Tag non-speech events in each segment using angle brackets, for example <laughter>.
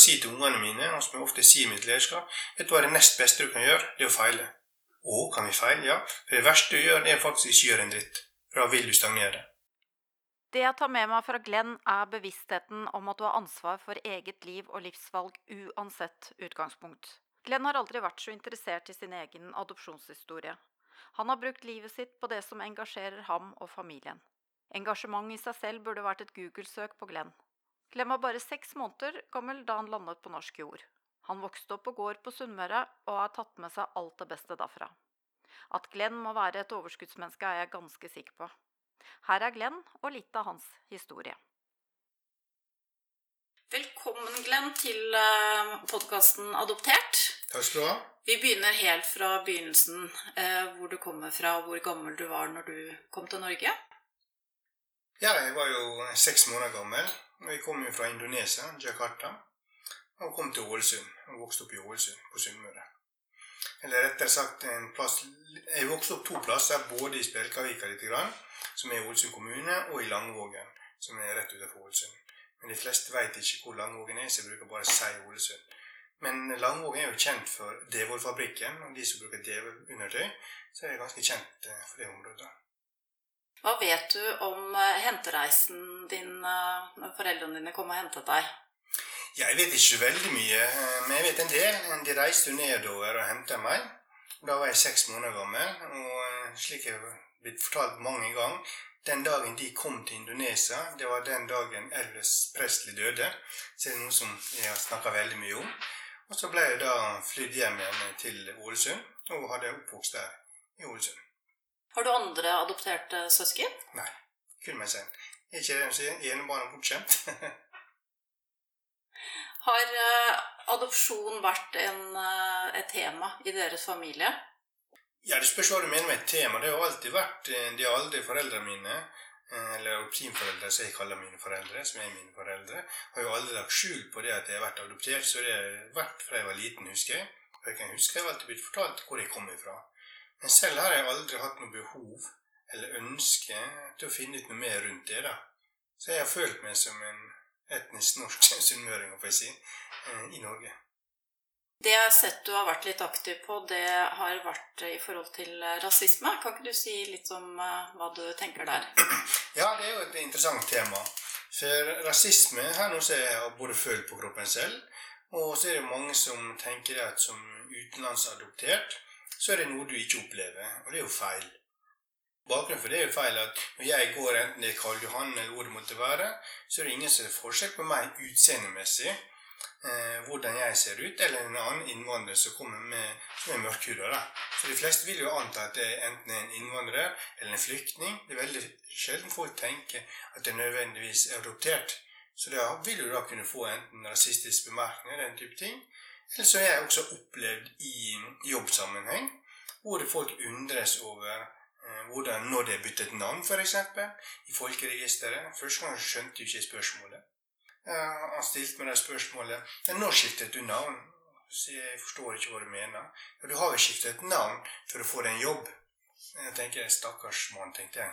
si til ungene mine, og som jeg ofte sier i mitt lederskap, vet du hva det nest beste du kan gjøre? Det er å feile. Å, kan vi feile? Ja. For det verste du gjør, det er faktisk ikke gjøre en dritt. For da vil du stagnere. Det jeg tar med meg fra Glenn, er bevisstheten om at du har ansvar for eget liv og livsvalg uansett utgangspunkt. Glenn har aldri vært så interessert i sin egen adopsjonshistorie. Han har brukt livet sitt på det som engasjerer ham og familien. Engasjement i seg selv burde vært et Google-søk på Glenn. Glenn var bare seks måneder gammel da han landet på norsk jord. Han vokste opp på gård på Sunnmøre og har tatt med seg alt det beste derfra. At Glenn må være et overskuddsmenneske, er jeg ganske sikker på. Her er Glenn og litt av hans historie. Velkommen, Glenn, til podkasten Adoptert. Takk skal du ha. Vi begynner helt fra begynnelsen, eh, hvor du kommer fra, hvor gammel du var når du kom til Norge. Ja, jeg var jo seks måneder gammel. Jeg kom jo fra Indonesia, Jakarta, og kom til Ålesund. Og vokste opp i Ålesund på Sunnmøre. Eller rettere sagt en plass Jeg vokste opp to plasser, både i Spjelkavika litt, som er i Ålesund kommune, og i Langvågen, som er rett utenfor Ålesund. Men de fleste vet ikke hvor Langvågen er, så jeg bruker bare å si Ålesund. Men Langvågen er jo kjent for Devold-fabrikken, og de som bruker Devold-undertøy, så er det ganske kjent eh, for det området. Hva vet du om eh, hentereisen din eh, når foreldrene dine kom og hentet deg? Jeg vet ikke veldig mye, men jeg vet en del. De reiste nedover og hentet meg. Da var jeg seks måneder gammel, og slik jeg har blitt fortalt mange ganger den dagen de kom til Indonesia, det var den dagen Elvis Presley døde. Så det er noe som jeg har snakka veldig mye om. Og så ble jeg da flydd hjem igjen til Ålesund, og hadde oppvokst der i Ålesund. Har du andre adopterte søsken? Nei, kun meg selv. Ikke det Ene sier? Enebarn bortskjemt. <laughs> Har uh, adopsjon vært en, uh, et tema i deres familie? Ja, Det spørs hva du mener med et tema. Det har alltid vært eh, De har aldri foreldrene mine eller optimforeldre, som jeg kaller mine foreldre, som er mine foreldre, har jo aldri lagt skjul på det at jeg har vært adoptert. Så det har vært fra jeg var liten, husker jeg. Og jeg kan huske jeg har alltid blitt fortalt hvor jeg kom ifra. Men selv har jeg aldri hatt noe behov eller ønske til å finne ut noe mer rundt det. da. Så jeg har følt meg som en etnisk norsk <laughs> sunnmøring, får jeg si, eh, i Norge. Det jeg har sett du har vært litt aktiv på, det har vært i forhold til rasisme. Kan ikke du si litt om uh, hva du tenker der? <clears throat> Ja, det er jo et interessant tema. For rasisme her nå så er jeg både følt på kroppen selv, og så er det mange som tenker at som utenlandsadoptert så er det noe du ikke opplever. Og det er jo feil. Bakgrunnen for det er jo feil at når jeg går enten det er Karl Johan eller hvor det måtte være, så er det ingen som har forskjell på meg utseendemessig eh, hvordan jeg ser ut, eller en annen innvandrer som kommer med, som er mørkhuda. For de fleste vil jo anta at det er enten en innvandrer eller en flyktning. Det er veldig sjelden folk tenker at det nødvendigvis er adoptert. Så da vil du da kunne få enten rasistiske bemerkninger, den type ting. Eller så har jeg også opplevd i jobbsammenheng hvor folk undres over eh, hvordan når det er byttet navn, f.eks. i folkeregisteret. Første gang skjønte jeg ikke spørsmålet. Han stilte meg det spørsmålet 'Når skiftet du navn?' Så jeg forstår ikke hva du mener. Ja, 'Du har jo skiftet navn for å få deg en jobb.' Jeg tenker, Stakkars mann, tenkte jeg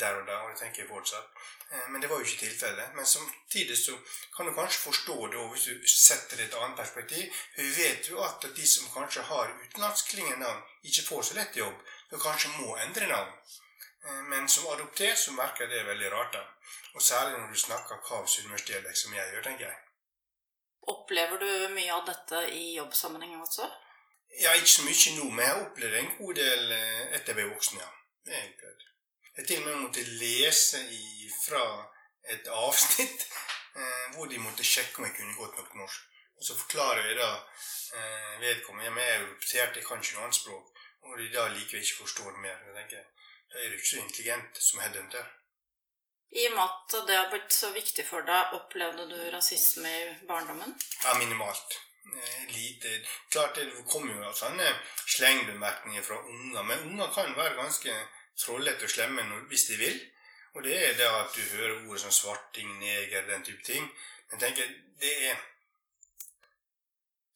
der og da, og det tenker jeg fortsatt. Eh, men det var jo ikke tilfellet. Men samtidig så kan du kanskje forstå det hvis du setter det i et annet perspektiv. Vi vet jo at de som kanskje har utenlandsklingende navn, ikke får så lett jobb. Du kanskje må endre navn. Eh, men som adoptert så merker jeg det veldig rart. da. Og særlig når du snakker KAV-universitet, som jeg gjør, tenker jeg. Opplever du mye av dette i jobbsammenheng også? Ja, ikke så mye nå, men jeg har opplevd en god del eh, etter jeg ble voksen, ja. Det er jeg Jeg til og med måtte lese fra et avsnitt <laughs> eh, hvor de måtte sjekke om jeg kunne godt nok norsk. Og så forklarer jeg da eh, vedkommende jeg er adoptert, jeg kan ikke noe annet språk. Og de da likevel ikke forstår mer. Jeg tenker, Da er du ikke så intelligent som headhunter. I og med at det har blitt så viktig for deg, opplevde du rasisme i barndommen? Ja, minimalt. Eh, lite. Klart det kommer jo sånne slengbemerkninger fra unger, men unger kan være ganske trollete og slemme hvis de vil. Og det er det at du hører ord som svarting, neger, den type ting. Men tenker, det er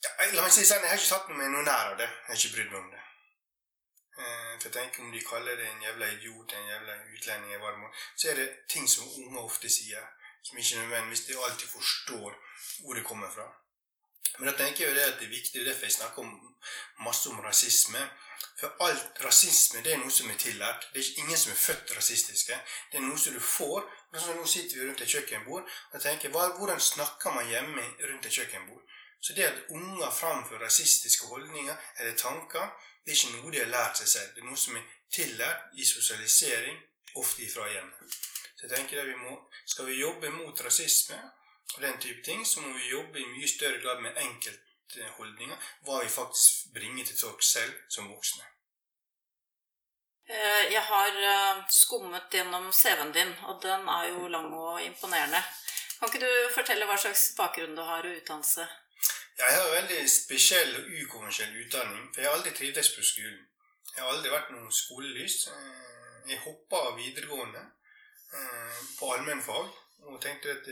ja, La meg si sånn, jeg har ikke satt meg noe nær av det. Jeg har ikke brydd meg om det. Eh, for tenker Om de kaller det en jævla idiot, en jævla utlending, så er det ting som unge ofte sier. som ikke nødvendigvis alltid forstår hvor det kommer fra. Men da tenker jo det at det er viktig, er derfor jeg snakker om, masse om rasisme. For alt rasisme det er noe som er tillært. Det er ingen som er født rasistiske. Det er noe som du får. Altså, nå sitter vi rundt et kjøkkenbord og tenker hvordan snakker man hjemme rundt et kjøkkenbord? Så det at unger framfører rasistiske holdninger eller tanker, det er ikke noe de har lært seg selv. Det er noe som er tillært i sosialisering, ofte ifra hjemmet. Så jeg tenker at vi må, Skal vi jobbe mot rasisme og den type ting, så må vi jobbe i mye større grad med enkeltholdninger. Hva vi faktisk bringer til folk selv som voksne. Eh, jeg har eh, skummet gjennom CV-en din, og den er jo lang og imponerende. Kan ikke du fortelle hva slags bakgrunn du har og utdannelse? Jeg har veldig spesiell og ukonvensjonell utdanning, for jeg har aldri trivdes på skolen. Jeg har aldri vært noe skolelys. Eh, jeg hoppa videregående på allmennfag og tenkte at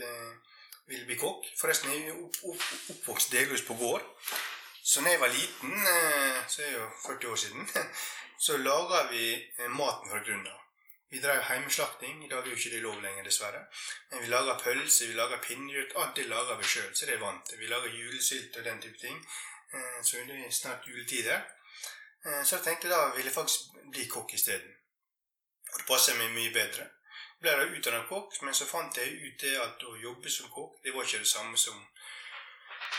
ville bli kokk. Forresten jeg er opp, opp, oppvokst delvis på gård. Så når jeg var liten, eh, så er det jo 40 år siden, <laughs> så laga vi maten fra grunnen av. Vi drev heimeslakting. I dag er jo ikke det lov lenger, dessverre. Men vi lager pølse, vi lager pinnekjøtt. Alt det lager vi sjøl, så det er vant til. Vi lager julesylt og den type ting. Eh, så det er snart juletider. Eh, så jeg tenkte da ville jeg faktisk bli kokk isteden. Og det passer meg mye bedre. Ble da utdannet kokk, men så fant jeg ut det at å jobbe som kokk, det var ikke det samme som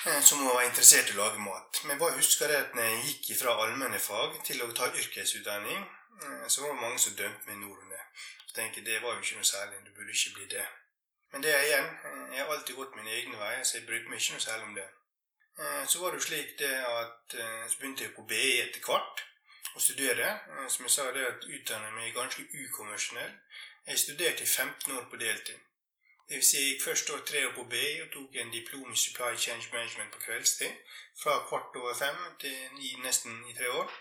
eh, som være interessert i å lage mat. Men jeg bare husker det at når jeg gikk fra allmenne fag til å ta yrkesutdanning, så var det mange som dømte meg nord tenker det var jo ikke noe særlig. Det burde ikke bli det. Men det er igjen, jeg har alltid gått mine egne veier, så jeg brydde meg ikke noe særlig om det. Eh, så var det jo slik det at eh, så begynte jeg på BI e etter hvert å studere. Eh, som jeg sa, det at utdannet meg ganske ukonvensjonell. Jeg studerte i 15 år på deltid. Det vil si, jeg gikk først år tre år på e og tok en diplom i Supply Change Management på kveldstid. Fra kvart over fem til ni, nesten i tre år.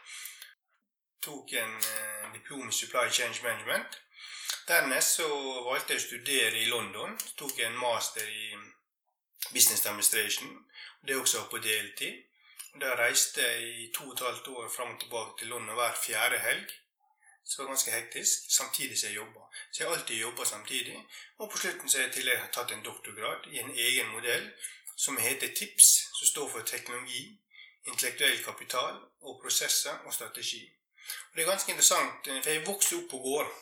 Tok en eh, diplom i Supply Change Management. Dernest så valgte jeg å studere i London. Tok en master i Business Administration. Det er også på deltid. Da reiste jeg i to og et halvt år fram og tilbake til London hver fjerde helg. Så det var ganske hektisk, samtidig som jeg jobba. Så jeg har alltid jobba samtidig. Og på slutten så har jeg i tillegg tatt en doktorgrad i en egen modell som heter TIPS, som står for teknologi, intellektuell kapital og prosesser og strategi. Og Det er ganske interessant, for jeg vokste opp på gård.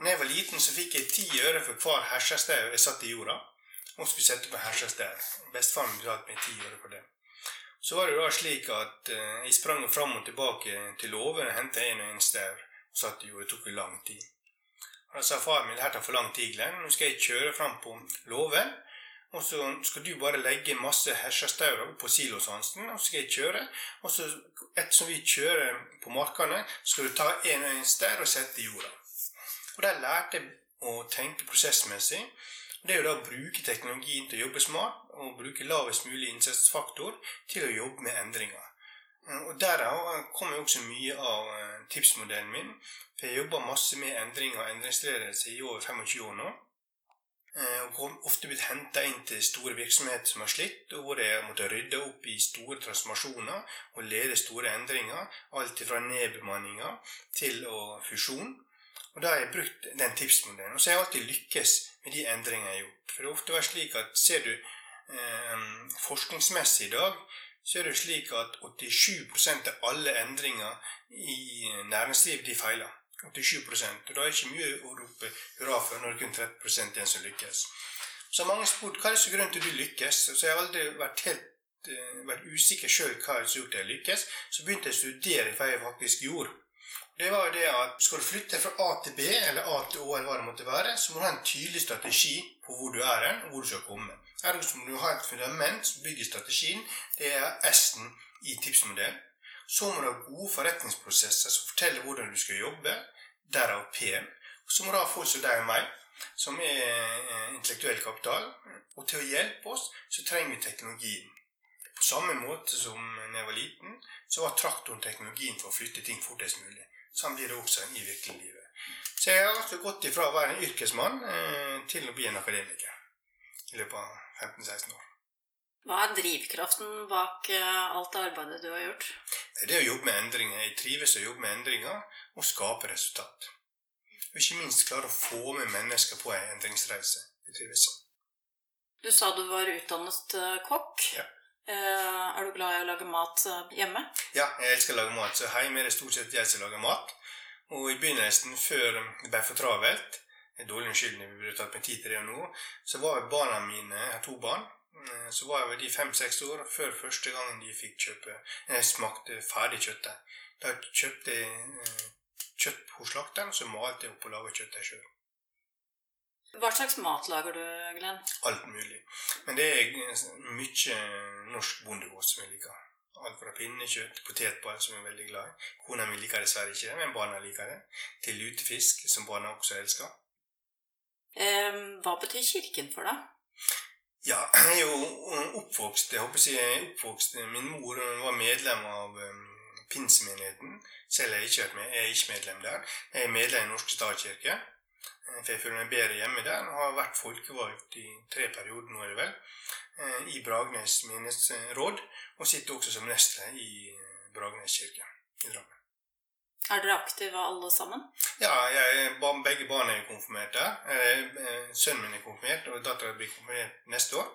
Når jeg var liten, så fikk jeg ti øre for hver hersestau jeg satt i jorda. Og skulle sette på hersestau. Bestefaren betalte meg ti øre for det. Så var det da slik at uh, jeg sprang fram og tilbake til låven og hentet en og en staur satt i jorda. Det tok jo lang tid. Og Da sa faren min her tar for lang tid, Glenn. Nå skal jeg kjøre fram på låven. Og så skal du bare legge masse hesjestaurer opp på siloshansen, og så skal jeg kjøre. Og så ettersom vi kjører på markene, skal du ta en og en staur og sette i jorda. Og der lærte jeg å tenke prosessmessig. Det er jo da å bruke teknologien til å jobbe smart, og bruke lavest mulig innsatsfaktor til å jobbe med endringer. Og Derav kommer også mye av eh, tipsmodellen min. For jeg jobber masse med endringer og endringsledelse i over 25 år nå. Og og ofte blitt henta inn til store virksomheter som har slitt, og hvor jeg har måttet rydde opp i store transformasjoner og lede store endringer. Alt fra nedbemanninger til fusjon. Og da har jeg brukt den tipsmodellen. Og så har jeg alltid lykkes med de endringene jeg har gjort. For det har ofte vært slik at ser du eh, forskningsmessig i dag, så er det slik at 87 av alle endringer i næringslivet de feiler. 87 Og da er det ikke mye å rope hurra for når det kun 30 igjen som lykkes. Så har mange spurt hva er det som grunnen til du lykkes. Så jeg har aldri vært helt eh, vært usikker sjøl hva som har gjort at jeg lykkes. Så begynte jeg å studere hva jeg faktisk gjorde det var det at skal du flytte fra A til B, eller A til Å, eller hva det måtte være, så må du ha en tydelig strategi på hvor du er hen, og hvor du skal komme. Ergo må du ha et fundament som bygger strategien. Det er S-en i tipsmodellen. Så må du ha gode forretningsprosesser som forteller hvordan du skal jobbe. Derav P-en. Så må du ha folk som deg og meg, som er eh, intellektuell kapital. Og til å hjelpe oss så trenger vi teknologien. På samme måte som da jeg var liten, så var traktoren teknologien for å flytte ting fortest mulig. Sånn blir det også i virkeliglivet. Så jeg har altså gått ifra å være en yrkesmann eh, til å bli en akademiker i løpet av 15-16 år. Hva er drivkraften bak eh, alt det arbeidet du har gjort? Det er å jobbe med endringer. Jeg trives å jobbe med endringer og skape resultat. Og ikke minst klare å få med mennesker på en endringsreise. Jeg trives sånn. Du sa du var utdannet eh, kokk. Ja. Eh, er du glad i å lage mat hjemme? Ja, jeg elsker å lage mat, så hjemme er det stort sett jeg som lager mat. Og i begynnelsen, før det ble for travelt, er dårlig unnskyldning, vi burde tatt meg tid til det nå, så var jo barna mine, jeg har to barn, eh, så var vel de fem-seks år før første gangen de fikk kjøpe Jeg smakte ferdig kjøttet. Da kjøpte jeg eh, kjøtt hos slakteren, så malte jeg opp og laga kjøttet sjøl. Hva slags mat lager du, Glenn? Alt mulig. Men det er mye norsk bondegård som jeg liker. Alt fra pinnekjøtt, potetball, som jeg er veldig glad i. Kona mi liker dessverre ikke men barna liker det. Til lutefisk, som barna også elsker. Eh, hva betyr kirken for deg? Ja, <clears throat> jeg er jo oppvokst jeg håper jeg er oppvokst, Min mor var medlem av um, pinsemenigheten. Selv har jeg ikke. Jeg er ikke medlem der. Jeg er medlem i Norske statskirke. For jeg føler meg bedre hjemme der. Og har vært folkevalgt i tre perioder nå, er det vel. I Bragnes menighetsråd. Og sitter også som nestleder i Bragnes kirke i Drammen. Er dere aktive alle sammen? Ja, jeg, begge barna er konfirmert. Sønnen min er konfirmert, og dattera blir konfirmert neste år.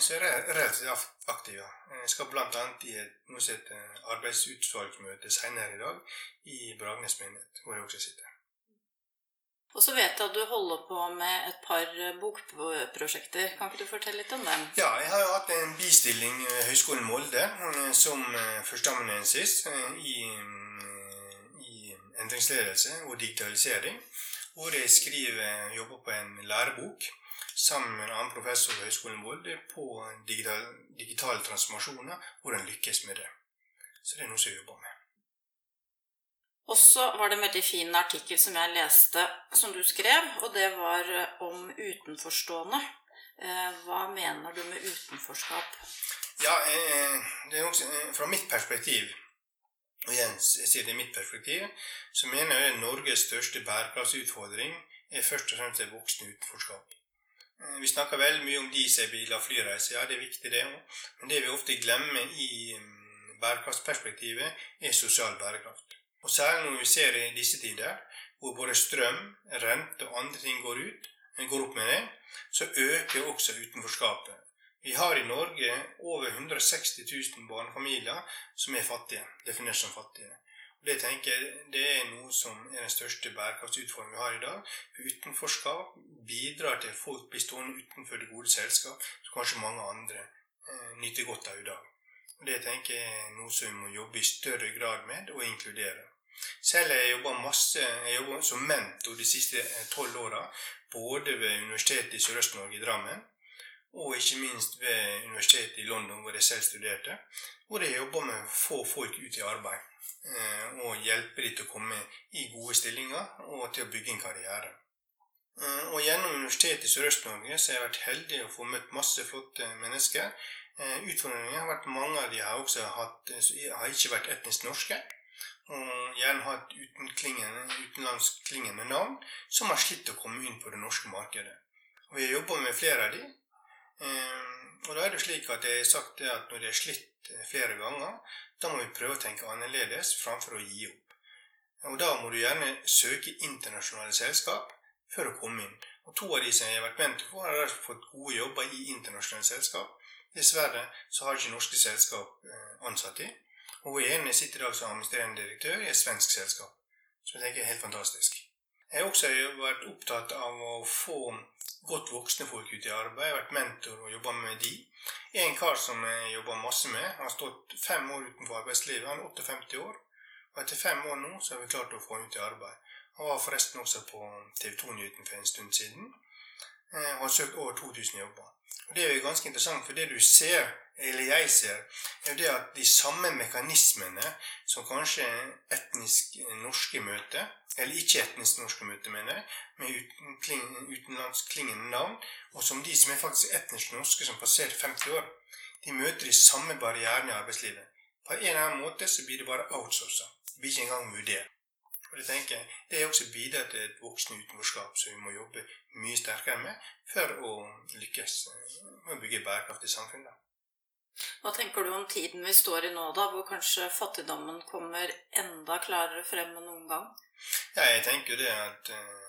Så jeg er relativt aktiv. Jeg skal bl.a. i et arbeidsutvalgsmøte senere i dag i Bragnes menighet, hvor jeg også sitter. Og så vet jeg at du holder på med et par bokprosjekter. Kan ikke du fortelle litt om dem? Ja, jeg har jo hatt en bistilling ved Høgskolen Molde som førsteamanuensis i endringsledelse og digitalisering. Hvor jeg skriver, jobber på en lærebok sammen med en annen professor ved Høgskolen Molde på digital, digitale transformasjoner, hvordan lykkes med det. Så det er noe som jeg jobber med. Og så var det en veldig fin artikkel som jeg leste, som du skrev, og det var om utenforstående. Hva mener du med utenforskap? Ja, det er også, Fra mitt perspektiv, og igjen det mitt perspektiv, så mener jeg at Norges største bærekraftsutfordring er først og fremst det voksne utenforskap. Vi snakker veldig mye om dieselbiler og flyreiser. Ja, det er viktig, det òg. Men det vi ofte glemmer i bærekraftsperspektivet, er sosial bærekraft. Og særlig når vi ser i disse tider, hvor både strøm, rente og andre ting går ut, går opp med det, så øker også utenforskapet. Vi har i Norge over 160 000 barnefamilier som er fattige, definert som fattige. Og Det tenker jeg, det er noe som er den største bærekraftsutfordringen vi har i dag. For utenforskap bidrar til at folk blir stående utenfor det gode selskap, som kanskje mange andre eh, nyter godt av i dag. Og Det tenker jeg er noe som vi må jobbe i større grad med og inkludere. Selv har jeg masse jeg jobbet som mentor de siste tolv åra, både ved Universitetet i Sørøst-Norge i Drammen og ikke minst ved Universitetet i London, hvor jeg selv studerte, hvor jeg jobba med å få folk ut i arbeid. Og hjelpe dem til å komme i gode stillinger og til å bygge en karriere. Og Gjennom Universitetet i Sørøst-Norge så har jeg vært heldig å få møtt masse flotte mennesker. Utfordringene har vært mange av de har også hatt, har ikke vært etnisk norske og gjerne hatt utenlandsklingende navn, som har slitt å komme inn på det norske markedet. Og Vi har jobba med flere av de. Og da er det slik at jeg har sagt at når det er slitt flere ganger, da må vi prøve å tenke annerledes framfor å gi opp. Og Da må du gjerne søke internasjonale selskap for å komme inn. Og To av de som jeg har vært mentor for, har fått gode jobber i internasjonale selskap. Dessverre så har ikke norske selskap ansatt i. Og hun ene sitter i dag som administrerende direktør i et svensk selskap. Så jeg tenker er helt fantastisk. Jeg har også vært opptatt av å få godt voksne folk ut i arbeid. Jeg har vært mentor og jobba med de. En kar som jeg jobber masse med, har stått fem år utenfor arbeidslivet. Han er 58 år. Og etter fem år nå så har vi klart å få han ut i arbeid. Han var forresten også på TV 2-nyheten for en stund siden. Og har søkt over 2000 jobber. Og Det er jo ganske interessant, for det du ser eller jeg ser, er det at de samme mekanismene som kanskje etnisk norske møter, eller ikke etnisk norske møter, mener jeg, med utenlandsklingende navn, og som de som er faktisk etnisk norske, som passerer 50 år, de møter de samme barrierene i arbeidslivet. På en eller annen måte så blir det bare outsourca. Det blir ikke engang vurdert. Og Det tenker jeg, det er også bidrar til et voksende utenforskap som vi må jobbe mye sterkere med for å lykkes med å bygge bærekraftig samfunn. Hva tenker du om tiden vi står i nå, da, hvor kanskje fattigdommen kommer enda klarere frem enn noen gang? Ja, jeg tenker det at uh,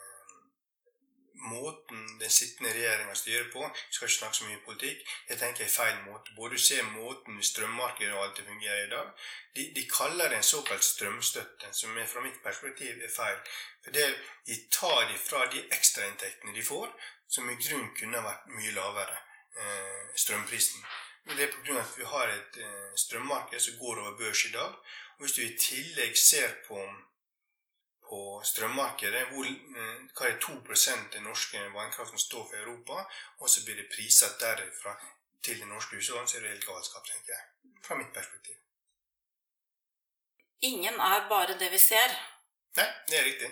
måten den sittende regjeringa styrer på Jeg skal ikke snakke så mye politikk. Jeg tenker er feil måte. Både du ser måten strømmarkedet og alt det fungerer i dag. De, de, kaller det en såkalt strømstøtte, som er, fra mitt perspektiv er feil. For det, De tar ifra de ekstrainntektene de får, som i grunn kunne vært mye lavere. Eh, strømprisen. Det er pga. at vi har et eh, strømmarked som går over børs i dag. Og Hvis du i tillegg ser på på strømmarkedet, hvor, eh, hva er 2% den norske vannkraften står for Europa, og så blir det priset derifra til den norske husholdene, så er det helt galskap, tenker jeg. Fra mitt perspektiv. Ingen er bare det vi ser. Nei, det er riktig.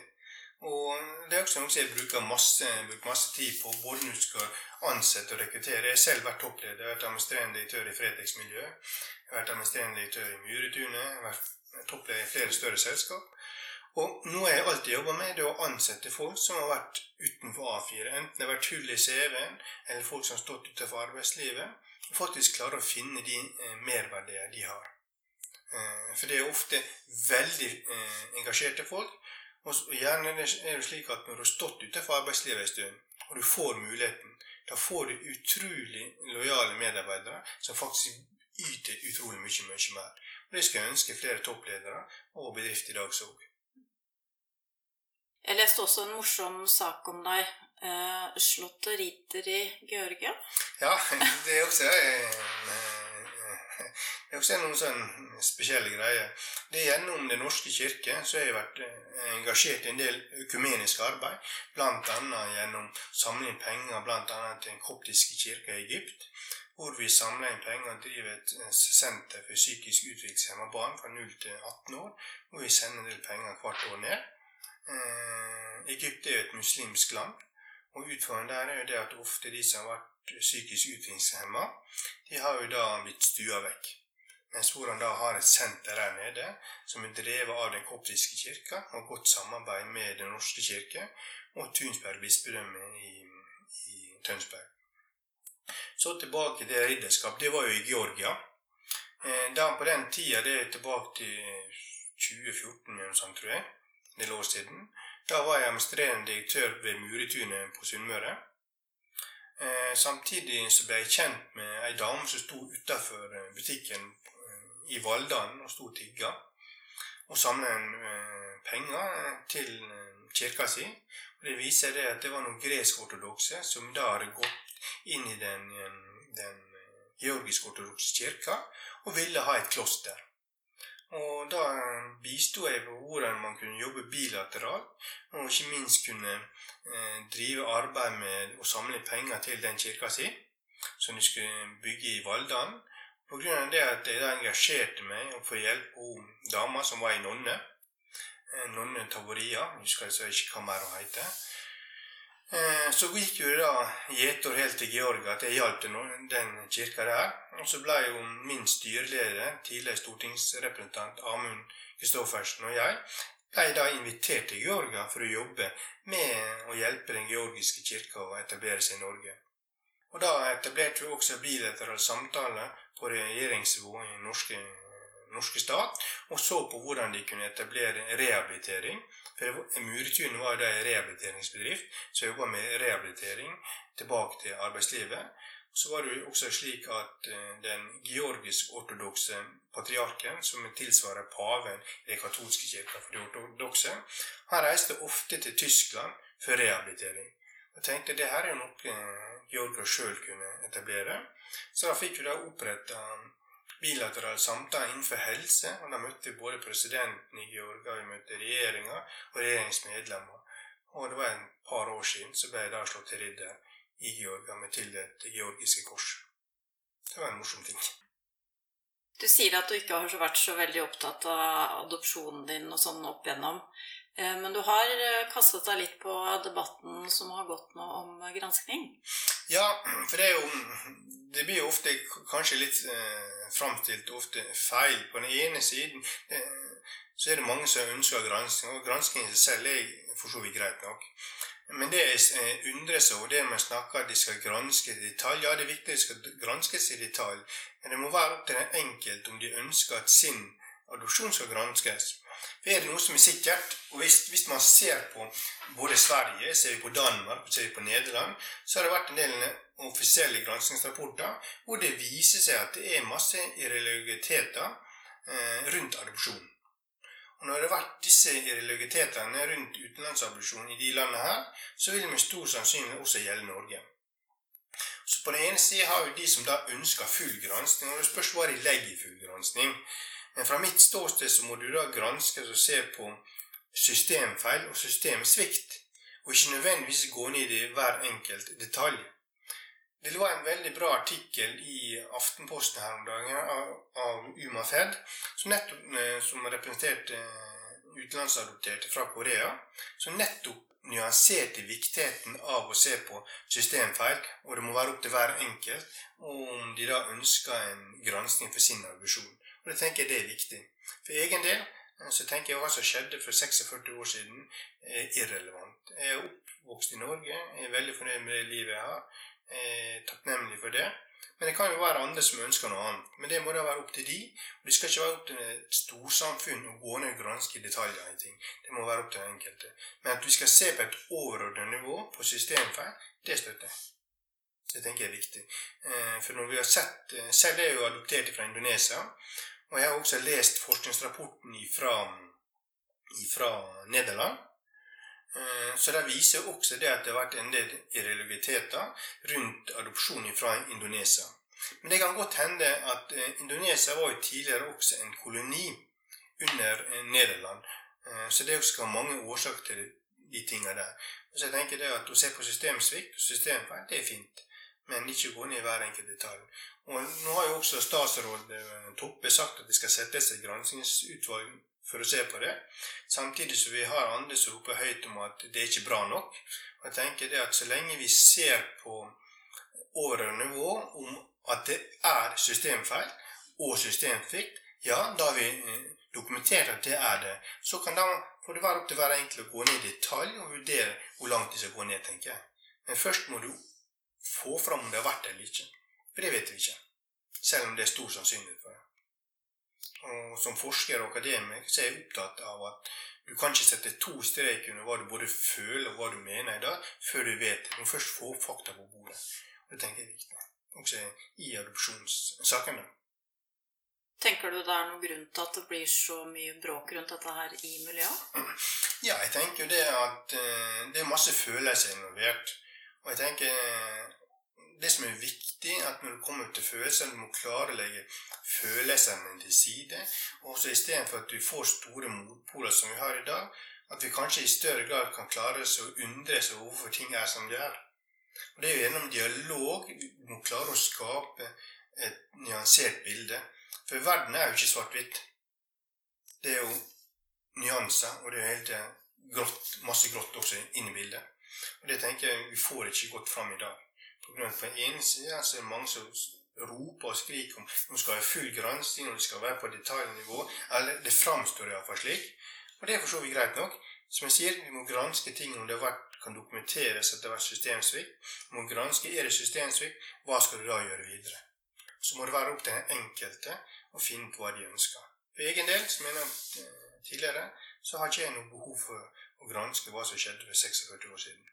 Og det er også noe jeg bruker masse, bruker masse tid på, både når du skal ansette og rekruttere. Jeg har selv vært toppleder, jeg har vært administrerende direktør i Fretex-miljøet. Jeg har vært administrerende direktør i Muretunet, jeg har vært toppleder i flere større selskap. Og noe jeg alltid jobber med, det er å ansette folk som har vært utenfor A4. Enten det har vært hull i CV-en, eller folk som har stått utenfor arbeidslivet. Og faktisk klare å finne de eh, merverdier de har. Eh, for det er ofte veldig eh, engasjerte folk. Og gjerne er det slik at når du har stått utenfor arbeidslivet en stund, og du får muligheten, da får du utrolig lojale medarbeidere som faktisk yter utrolig mye, mye mer. Og Det skal jeg ønske flere toppledere og bedrifter i dag så. Jeg leste også en morsom sak om deg. Eh, slottet Ritter i Georgia. Ja, <laughs> det er også en, det er også noen sånn spesielle greier. Det er Gjennom Den norske kirke så har jeg vært eh, engasjert i en del økumenisk arbeid. Bl.a. gjennom samling penger blant annet til den koptiske kirka i Egypt. Hvor vi samler inn penger og driver et senter for psykisk utviklingshemma barn fra 0 til 18 år. Hvor vi sender en del penger hvert år ned. Eh, Egypt er jo et muslimsk land. Og utfordringen der er jo det at ofte de som har vært psykisk utviklingshemma, de har jo da blitt stua vekk. Mens hvordan da har et senter der nede som er drevet av Den koptiske kirka, og godt samarbeid med Den norske kirke og Tunsberg bispedømme i, i Tønsberg. Så tilbake til ridderskap. Det var jo i Georgia. Eh, da på den tida, det er tilbake til 2014, sånn, tror jeg en del år siden. Da var jeg administrerende direktør ved Muretunet på Sunnmøre. Eh, samtidig så ble jeg kjent med ei dame som sto utafor eh, butikken eh, i Valldalen og sto og tigga. Og samla penger til kirka si. Og Det viser det at det var noen gresk-ortodokse som da hadde gått inn i den, den georgisk-ortodokse kirka og ville ha et kloster. Og da bisto jeg på hvordan man kunne jobbe bilateralt, og ikke minst kunne eh, drive arbeid med å samle penger til den kirka si, som de skulle bygge i Valldalen. av det at jeg da engasjerte meg og få hjelp av dama som var ei nonne, nonne Tavoria, jeg husker ikke hva mer hun heter, Eh, så gikk jo da gjetord helt til Georgia at jeg hjalp den kirka der. Og så ble jo min styreleder, tidligere stortingsrepresentant Amund Kristoffersen og jeg, ble da invitert til Georgia for å jobbe med å hjelpe den georgiske kirka å etablere seg i Norge. Og da etablerte vi også bilaterale samtaler på regjeringsnivå i norske norske stat, og så på hvordan de kunne etablere rehabilitering. For Murtun var da en rehabiliteringsbedrift som jobba med rehabilitering tilbake til arbeidslivet. Så var det jo også slik at eh, den georgisk-ortodokse patriarken, som tilsvarer paven i den katolske kirka for de ortodokse, han reiste ofte til Tyskland for rehabilitering. Jeg tenkte det her er jo noe Georgia sjøl kunne etablere. Så da fikk vi da oppretta bilaterale samtaler innenfor helse. og Da møtte vi både presidenten i Georgia, vi møtte regjeringa og regjeringsmedlemmer. Og det var en par år siden så ble jeg da slått til ridder i Georgia med tildelt georgiske kors. Det var en morsom ting. Du sier at du ikke har vært så veldig opptatt av adopsjonen din og sånn opp igjennom. Eh, men du har eh, kastet deg litt på debatten som har gått nå om granskning? Ja, for det er jo Det blir jo ofte kanskje litt eh, framstilt ofte feil. På den ene siden eh, så er det mange som ønsker gransking, og gransking i seg selv er for så vidt greit nok. Men det jeg undrer seg over, det man snakker at de skal granske i detalj Ja, det er viktig at de skal granskes i detalj, men det må være opp til den enkelte om de ønsker at sin adopsjon skal granskes. For er det noe som er sikkert, og hvis, hvis man ser på både Sverige, ser vi på Danmark, ser vi på Nederland, så har det vært en del offisielle granskingsrapporter hvor det viser seg at det er masse irregulariteter eh, rundt adopsjon. Og Når det har vært disse irregularitetene rundt utenlandsadopsjon i de landene her, så vil det med stor sannsynlighet også gjelde Norge. Så På den ene siden har vi de som da ønsker full gransking, og det spørs hva de legger i full gransking. Men fra mitt ståsted så må du da granske og se på systemfeil og systemsvikt, og ikke nødvendigvis gå ned i hver enkelt detalj. Det var en veldig bra artikkel i Aftenposten her om dagen av, av Uma Fed, som nettopp eh, som representerte eh, utenlandsadopterte fra Korea, som nettopp nyanserte viktigheten av å se på systemfeil, og det må være opp til hver enkelt om de da ønsker en gransking for sin revisjon. Og det tenker jeg det er viktig. For egen del eh, så tenker jeg hva som skjedde for 46 år siden, er irrelevant. Jeg er oppvokst i Norge, jeg er veldig fornøyd med det livet jeg har eh, takknemlig for det. Men det kan jo være andre som ønsker noe annet. Men det må da være opp til de. Og det skal ikke være opp til et storsamfunn å gå ned og granske detaljer i ting. Det må være opp til den enkelte. Men at vi skal se på et overordnet nivå på systemfeil, det støtter jeg. Det tenker jeg er viktig. Eh, for når vi har sett eh, Selv er jeg jo adoptert fra Indonesia. Og jeg har også lest forskningsrapporten fra Nederland. Eh, så det viser også det at det har vært en del irrealiteter rundt adopsjon fra Indonesia. Men det kan godt hende at eh, Indonesia var jo tidligere også en koloni under eh, Nederland. Så det skal mange årsaker til de tingene der. Så jeg tenker det at Å se på systemsvikt og systemfeil, det er fint. Men ikke gå ned i hver enkelt detalj. Og Nå har jo også statsråd Toppe sagt at det skal settes et granskingsutvalg for å se på det. Samtidig som vi har andre som roper høyt om at det er ikke bra nok. Og jeg tenker det at Så lenge vi ser på overordnet nivå om at det er systemfeil og systemsvikt, ja, da har vi eh, dokumentert at det er det. Så kan da får det være opp til hver enkelt å gå ned i detalj og vurdere hvor langt de skal gå ned, tenker jeg. Men først må du få fram om det har vært det eller ikke. For det vet vi ikke. Selv om det er stor sannsynlighet for det. Og som forsker og akademiker så er jeg opptatt av at du kan ikke sette to strek under hva du både føler og hva du mener i dag, før du vet det. Du må først få fakta på bordet. Og Det tenker jeg er viktig. Også i adopsjonssakene. Tenker du det er noen grunn til at det blir så mye bråk rundt dette her i miljøet? <clears throat> Ja, jeg tenker jo det at uh, det er masse følelser involvert. Og jeg tenker det som er viktig, at når du kommer til følelser, du må klare å legge følelsene til side. Også Istedenfor at du får store motpoler som vi har i dag, at vi kanskje i større grad kan klare oss å undre seg hvorfor ting er som de er. Og Det er jo gjennom dialog vi må klare å skape et nyansert bilde. For verden er jo ikke svart-hvitt. Det er jo nyanser, og det er jo helt grått, masse grått også inn i bildet. Og Det tenker jeg vi får ikke godt fram i dag. På den ene sida er det mange som roper og skriker om nå skal være full gransking, og det skal være på detaljnivå. Eller det framstår iallfall slik. Og det er for så vidt greit nok. Som jeg sier, vi må granske ting om det har vært, kan dokumenteres at det har vært systemsvikt. Vi må granske er det systemsvikt, hva skal du da gjøre videre? Så må det være opp til den enkelte å finne ut hva de ønsker. For egen del, som jeg nevnte eh, tidligere, så har ikke jeg noe behov for å granske hva som skjedde for 46 år siden.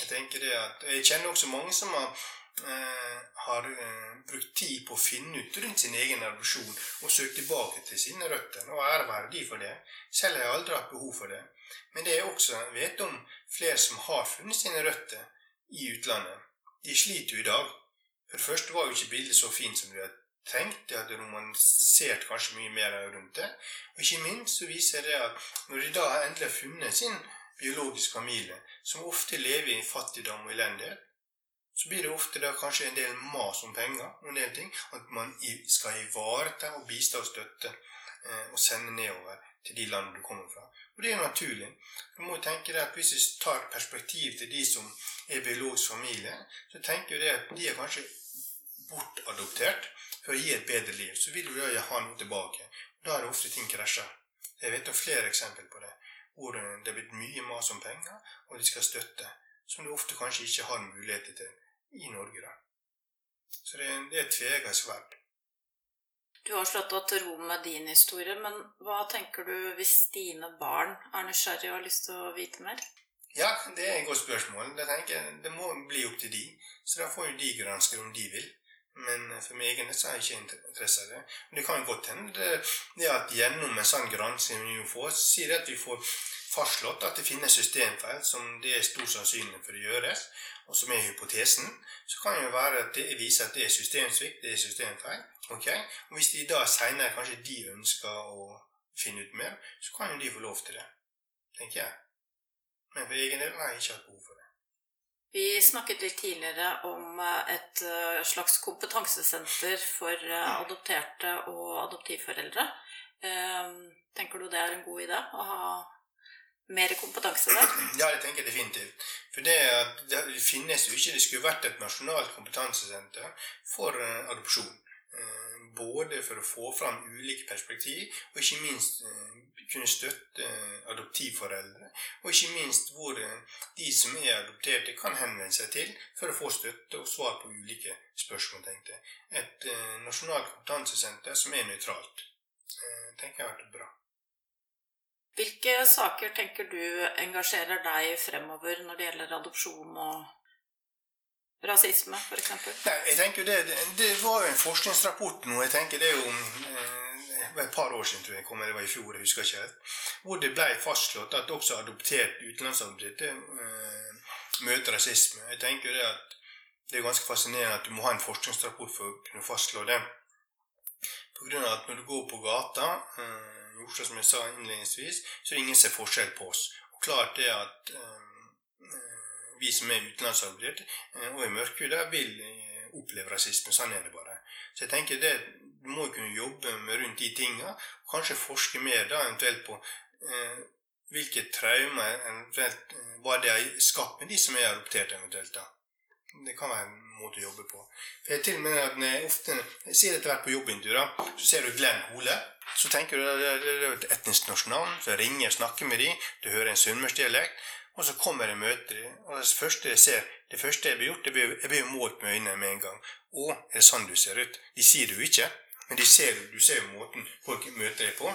Jeg tenker det at, jeg kjenner også mange som har, eh, har eh, brukt tid på å finne ut rundt sin egen adopsjon og søkt tilbake til sine røtter. Og ære være de for det. Selv har jeg aldri hatt behov for det. Men det jeg også vet om flere som har funnet sine røtter i utlandet, de sliter jo i dag. For det første var jo ikke bildet så fint som de hadde tenkt. De hadde romanisert kanskje mye mer rundt det. Og ikke minst så viser det at når de da endelig har funnet sin biologisk familie, som ofte lever i fattigdom og elendighet, så blir det ofte da kanskje en del mas om penger og en del ting. At man skal ivareta og bistå og støtte eh, og sende nedover til de landene du kommer fra. Og det er naturlig. Du må tenke deg at Hvis vi tar perspektiv til de som er biologisk familie, så tenker vi at de er kanskje bortadoptert for å gi et bedre liv. Så vil du da ha noe tilbake. Da er det ofte ting krasjer. Jeg vet om flere eksempler på det hvor det er blitt mye mas om penger, og de skal støtte, som de ofte kanskje ikke har muligheter til i Norge. da. Så det det er et tvega sverd. Du har slått deg til ro med din historie, men hva tenker du hvis dine barn er nysgjerrige og har lyst til å vite mer? Ja, det er et godt spørsmål. Det, tenker, det må bli opp til de. Så da får jo de granske om de vil. Men for meg egen så har jeg ikke interesse av det. Men det kan jo godt hende det, det at gjennom en sånn gransking vi får, sier at vi får fastslått at det finnes systemfeil som det er stor sannsynlighet for å gjøres, og som er hypotesen, så kan det jo være at det viser at det er systemsvikt, det er systemfeil. Okay? Og Hvis de da seinere kanskje de ønsker å finne ut mer, så kan jo de få lov til det. tenker jeg. Men for egen del har jeg ikke hatt behov for det. Vi snakket litt tidligere om eh, et eh, slags kompetansesenter for eh, adopterte og adoptivforeldre. Tenker du det er en god idé å ha mer kompetanse der? <clears throat> Ja, det tenker jeg definitivt. For det, det finnes jo ikke Det skulle vært et nasjonalt kompetansesenter for adopsjon. Både for å få fram ulike perspektiv, og ikke minst uh, kunne støtte adoptivforeldre. Og ikke minst hvor de som er adopterte, kan henvende seg til for å få støtte og svar på ulike spørsmål. tenkte jeg. Et nasjonalt kompetansesenter som er nøytralt. tenker jeg har vært bra. Hvilke saker tenker du engasjerer deg fremover når det gjelder adopsjon og rasisme, f.eks.? Jeg det, det, var jo en forskningsrapport nå. jeg tenker Det er jo eh, et par år siden, tror jeg kom, det var i fjor, jeg husker ikke helt, hvor det ble fastslått at også adoptert utenlandsadopterte eh, møter rasisme. Jeg tenker det at det er ganske fascinerende at du må ha en forskningsrapport for å kunne fastslå det. På grunn av at når du går på gata eh, i Oslo, som jeg sa innledningsvis, så er det ingen som ser forskjell på oss. Og klart det at eh, vi som er utenlandsadoptert eh, og er mørkhuda, vil eh, oppleve rasisme. Sånn er det bare. Så jeg tenker det, du må kunne jobbe med rundt de tinga, kanskje forske mer da eventuelt på eh, hvilke traumer eventuelt hva det har skapt med de som er adoptert eventuelt. da. Det kan være en måte å jobbe på. For jeg til og med at jeg ofte jeg ser etter hvert på jobbintervjuer, så ser du Glenn Hole. Så tenker du det er et etnisk norsk navn. Så jeg ringer og snakker med dem. Du hører en sunnmørsdialekt. Og så kommer jeg og møter dem. Og det første jeg ser, det første jeg blir gjort, jeg blir, jeg blir målt med øynene med en gang. Å, er det sånn du ser ut? De sier det jo ikke, men de ser, du ser jo måten folk møter deg på.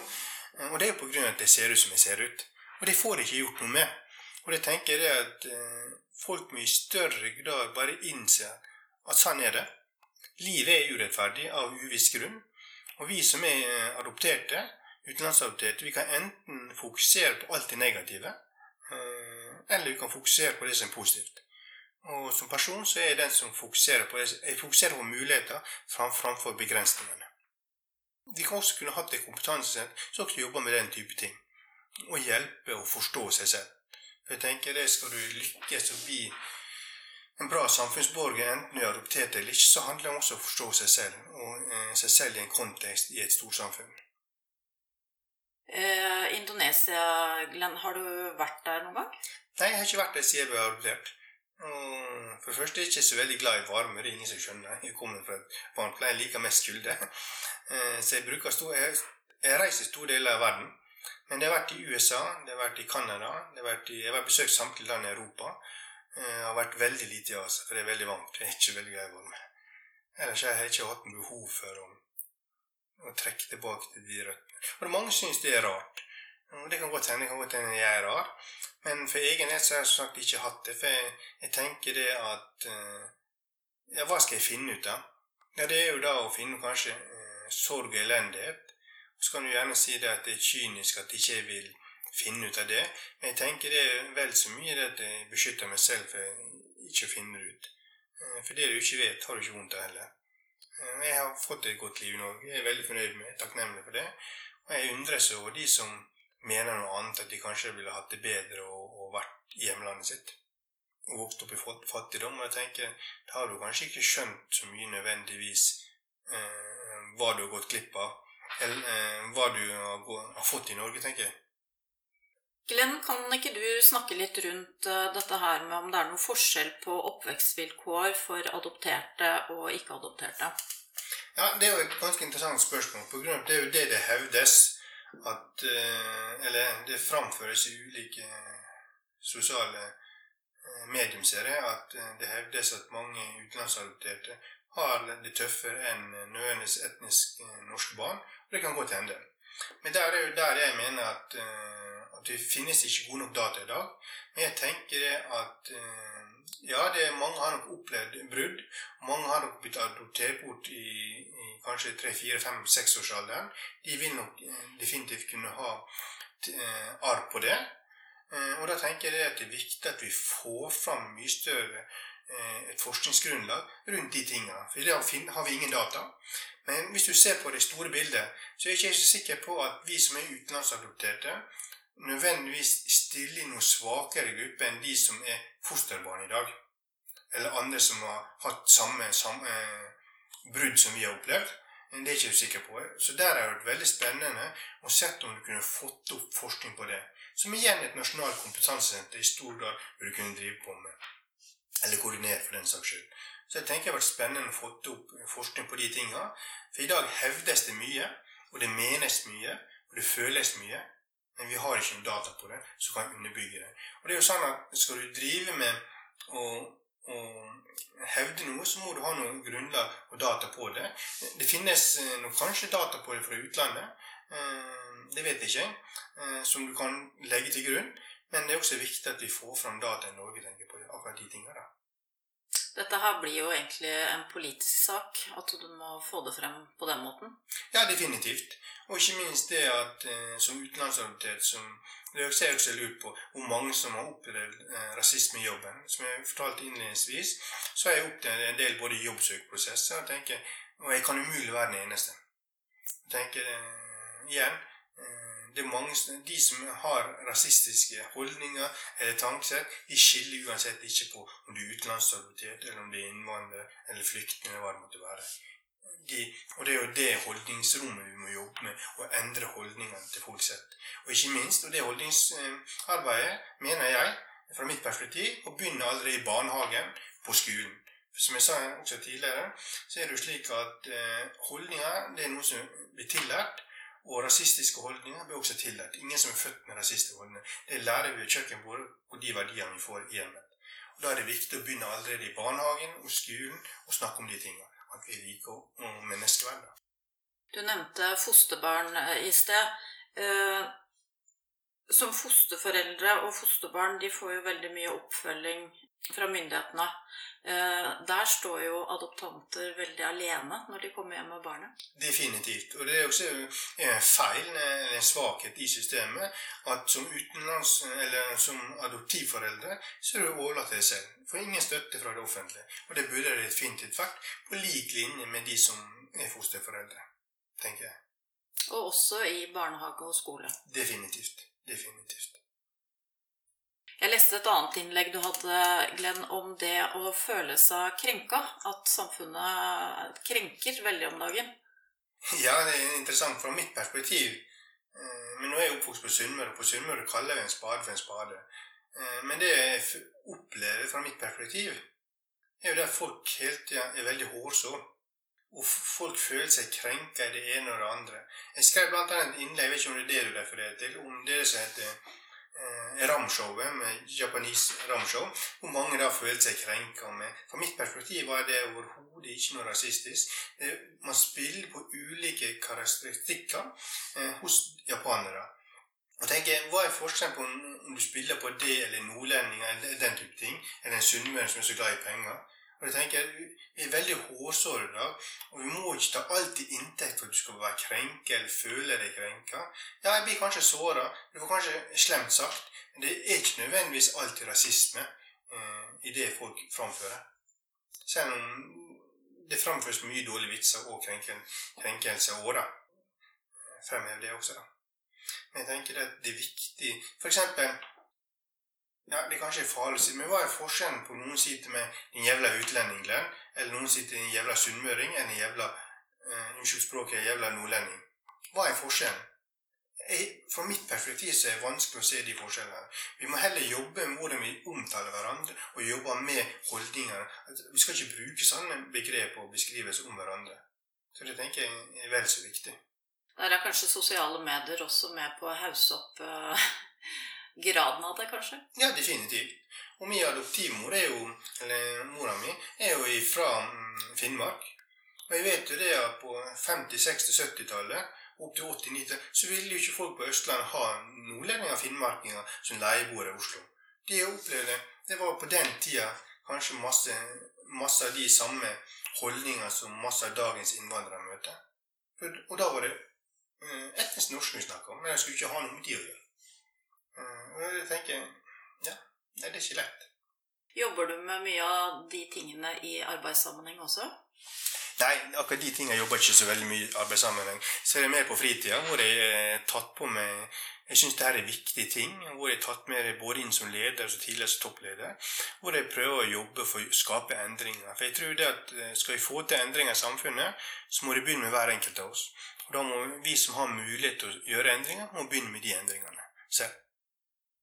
Og det er jo på grunn av at jeg ser ut som jeg ser ut. Og det får de ikke gjort noe med. Og det tenker jeg er at eh, folk må i større grad bare innse at sånn er det. Livet er urettferdig av uviss grunn. Og vi som er adopterte, utenlandsadopterte, vi kan enten fokusere på alt det negative, eller vi kan fokusere på det som er positivt. Og som person så er jeg den som fokuserer på, jeg fokuserer på muligheter framfor begrensningene. Vi kan også kunne hatt et kompetansesenter som også jobber med den type ting. Og hjelpe å forstå seg selv. Jeg tenker det Skal du lykkes å bli en bra samfunnsborger, enten du er adoptert eller ikke, så handler det også om å forstå seg selv, og eh, seg selv i en kontekst i et storsamfunn. Eh, Indonesia, Glenn, har du vært der noen gang? Nei, jeg har ikke vært der siden jeg ble adoptert. For det første er jeg ikke så veldig glad i varme. Det er ingen som skjønner. Jeg kommer fra et varmt land. Jeg liker mest kulde. Eh, så jeg bruker stor Jeg, jeg reiser store deler av verden. Men det har vært i USA, det har vært i Canada, det har vært i, jeg har besøkt samtlige land i Europa. Det eh, har vært veldig lite i Asia, for det er veldig varmt. Jeg er ikke veldig glad i varme. Ellers har jeg ikke hatt noe behov for å, å trekke tilbake til de røttene. Og mange syns det er rart. Og det kan godt hende hende jeg er rar. Men for egen del så har jeg sagt ikke hatt det. For jeg, jeg tenker det at eh, Ja, hva skal jeg finne ut av? Ja, det er jo da å finne kanskje eh, sorg og elendighet. Så kan du gjerne si det at det er kynisk at jeg ikke vil finne ut av det. Men jeg tenker det er vel så mye det at jeg beskytter meg selv for ikke å finne det ut. Eh, for det du ikke vet, har du ikke vondt av heller. Eh, jeg har fått et godt liv i Norge. Jeg er veldig fornøyd med takknemlig for det. Og jeg undres over de som mener noe annet, at de kanskje ville hatt det bedre og, og vært i hjemlandet sitt. Og vokst opp i fattigdom. Og jeg tenker, da har du kanskje ikke skjønt så mye nødvendigvis eh, hva du har gått glipp av Eh, hva du har fått i Norge, tenker jeg. Glenn, kan ikke du snakke litt rundt eh, dette her med om det er noen forskjell på oppvekstvilkår for adopterte og ikke-adopterte? Ja, Det er jo et ganske interessant spørsmål. På grunn av Det er jo det det hevdes at eh, Eller det framføres i ulike sosiale mediumserier at det hevdes at mange utenlandsadopterte har det tøffere enn nødvendigvis etnisk eh, norske barn. Og det kan godt hende. Men der er jo der jeg mener at, at det finnes ikke gode nok data i dag. Men jeg tenker at uh, ja, det er mange har nok opplevd brudd. Mange har nok blitt adoptert bort i, i kanskje 3-4-5-6-årsalderen. De vil nok uh, definitivt kunne ha arv på det. Og da tenker jeg at det er viktig at vi får fram mye større et forskningsgrunnlag rundt de tingene. For dag har vi ingen data. Men hvis du ser på det store bildet, så er jeg ikke så sikker på at vi som er utenlandsadopterte, nødvendigvis stille i noen svakere gruppe enn de som er fosterbarn i dag. Eller andre som har hatt samme, samme eh, brudd som vi har opplevd. Det er jeg ikke sikker på. Så der har det vært veldig spennende å se om du kunne fått opp forskning på det. Som igjen et nasjonalt kompetansesenter i stor grad burde kunne drive på med. Eller koordinere, for den saks skyld. Så jeg tenker det har vært spennende å få opp forskning på de tinga. For i dag hevdes det mye, og det menes mye, og det føles mye. Men vi har ikke noen data på det som kan underbygge det. Og det er jo sånn at Skal du drive med å, å hevde noe, så må du ha noe grunnlag og data på det. Det finnes eh, noe, kanskje data på det fra utlandet. Eh, det vet jeg ikke. Eh, som du kan legge til grunn. Men det er også viktig at vi får fram data i Norge tenker på det, akkurat de tingene. Dette her blir jo egentlig en politisk sak, at du må få det frem på den måten? Ja, definitivt. Og ikke minst det at eh, som utenlandsorientert som Det har jeg også lurt på hvor mange som har opplevd eh, rasisme i jobben. Som jeg fortalte innledningsvis, så har jeg opplevd en del både jobbsøkprosesser og tenker Og jeg kan umulig være den eneste. Jeg tenker eh, igjen det er mange, De som har rasistiske holdninger eller tanker, de skiller uansett ikke på om du er utenlandsadoptert, eller om du er innvandrer eller flyktning, eller hva det måtte være. De, og det er jo det holdningsrommet vi må jobbe med, å endre holdningene til folk sett. Og ikke minst, og det holdningsarbeidet, mener jeg, fra mitt perspektiv, å begynne allerede i barnehagen, på skolen. Som jeg sa også tidligere, så er det jo slik at eh, holdninger det er noe som blir tillært. Og rasistiske holdninger blir også tillatt. Ingen som er født med rasistiske holdninger. Det lærer vi ved kjøkkenbordet og de verdiene vi får i hjemmet. Og Da er det viktig å begynne allerede i barnehagen og skolen og snakke om de tingene. At vi liker menneskeverd. Du nevnte fosterbarn eh, i sted. Eh, som fosterforeldre og fosterbarn de får jo veldig mye oppfølging fra myndighetene. Eh, der står jo adoptanter veldig alene når de kommer hjem med barnet. Definitivt. Og det er også en feil, en svakhet i systemet, at som utenlands, eller som adoptivforeldre så er du overlatt til deg selv. Får ingen støtte fra det offentlige. Og det burde det definitivt vært, på lik linje med de som er fosterforeldre, tenker jeg. Og også i barnehage og skole. Definitivt. Definitivt. Jeg leste et annet innlegg du hadde, Glenn, om det å føle seg krenka. At samfunnet krenker veldig om dagen. Ja, det er interessant fra mitt perspektiv. Eh, men nå er jeg oppvokst på Sunnmøre, og på Sunnmøre kaller vi en spade for en spade. Eh, men det jeg opplever fra mitt perspektiv, er jo det at folk hele tida er veldig hårsåre. Og folk føler seg krenka i det ene og det andre. Jeg skrev bl.a. et innlegg, jeg vet ikke om det er det du refererer til, om det som heter ramshowet med japanese ramshow, hvor mange da følte seg krenka med. Fra mitt perspektiv var det overhodet ikke noe rasistisk. Det, man spiller på ulike karakteristikker eh, hos japanere. Og tenker, Hva er forskjellen på om du spiller på det eller nordlendinger eller den type ting, eller en sunnmøring som er så glad i penger? Og jeg tenker, Vi er veldig hårsåre i dag, og vi må ikke ta alt til inntekt for at du skal være krenka eller føle deg krenka. Ja, jeg blir kanskje såra, det var kanskje slemt sagt, men det er ikke nødvendigvis alltid rasisme eh, i det folk framfører. Selv om det framføres mye dårlige vitser og krenkelser òg, da. Fremhev det også, da. Men jeg tenker at det er viktig For eksempel ja, Det er kanskje farlig å si, men hva er forskjellen på noen sier til meg 'din jævla utlending', eller noen sier til en jævla sunnmøring', 'din jævla eh, Unnskyld språket, jævla nordlending'? Hva er forskjellen? Jeg, fra mitt perspektiv så er det vanskelig å se de forskjellene. Vi må heller jobbe med hvordan vi omtaler hverandre, og jobbe med holdninger. Vi skal ikke bruke sånne begrep og beskrivelser om hverandre. Så det tenker jeg er vel så viktig. Der er kanskje sosiale medier også med på å hausse opp uh, <laughs> graden av det, kanskje? Ja, definitivt. Og min adoptivmor er jo, eller mora mi er jo fra mm, Finnmark. Og jeg vet jo det at på 50-, 60-, 70-tallet opp til 80-90, så ville jo ikke folk på Østlandet ha nordlendinger og finnmarkinger som leieboere i Oslo. De jeg opplevde, det var på den tida kanskje masse, masse av de samme holdninger som masse av dagens innvandrere møter. Og da var det uh, etnisk norsk vi snakka om, men jeg skulle ikke ha noe med de å gjøre. Jeg tenker, ja, det er ikke lett. Jobber du med mye av de tingene i arbeidssammenheng også? Nei, akkurat de tingene jobber ikke så veldig mye i arbeidssammenheng. Så er det mer på fritida, hvor jeg er tatt på med Jeg syns dette er viktige ting. Hvor jeg er tatt med både inn som leder og tidligere som toppleder. Hvor jeg prøver å jobbe for å skape endringer. For jeg tror det at eh, skal vi få til endringer i samfunnet, så må det begynne med hver enkelt av oss. Og da må vi som har mulighet til å gjøre endringer, må begynne med de endringene selv.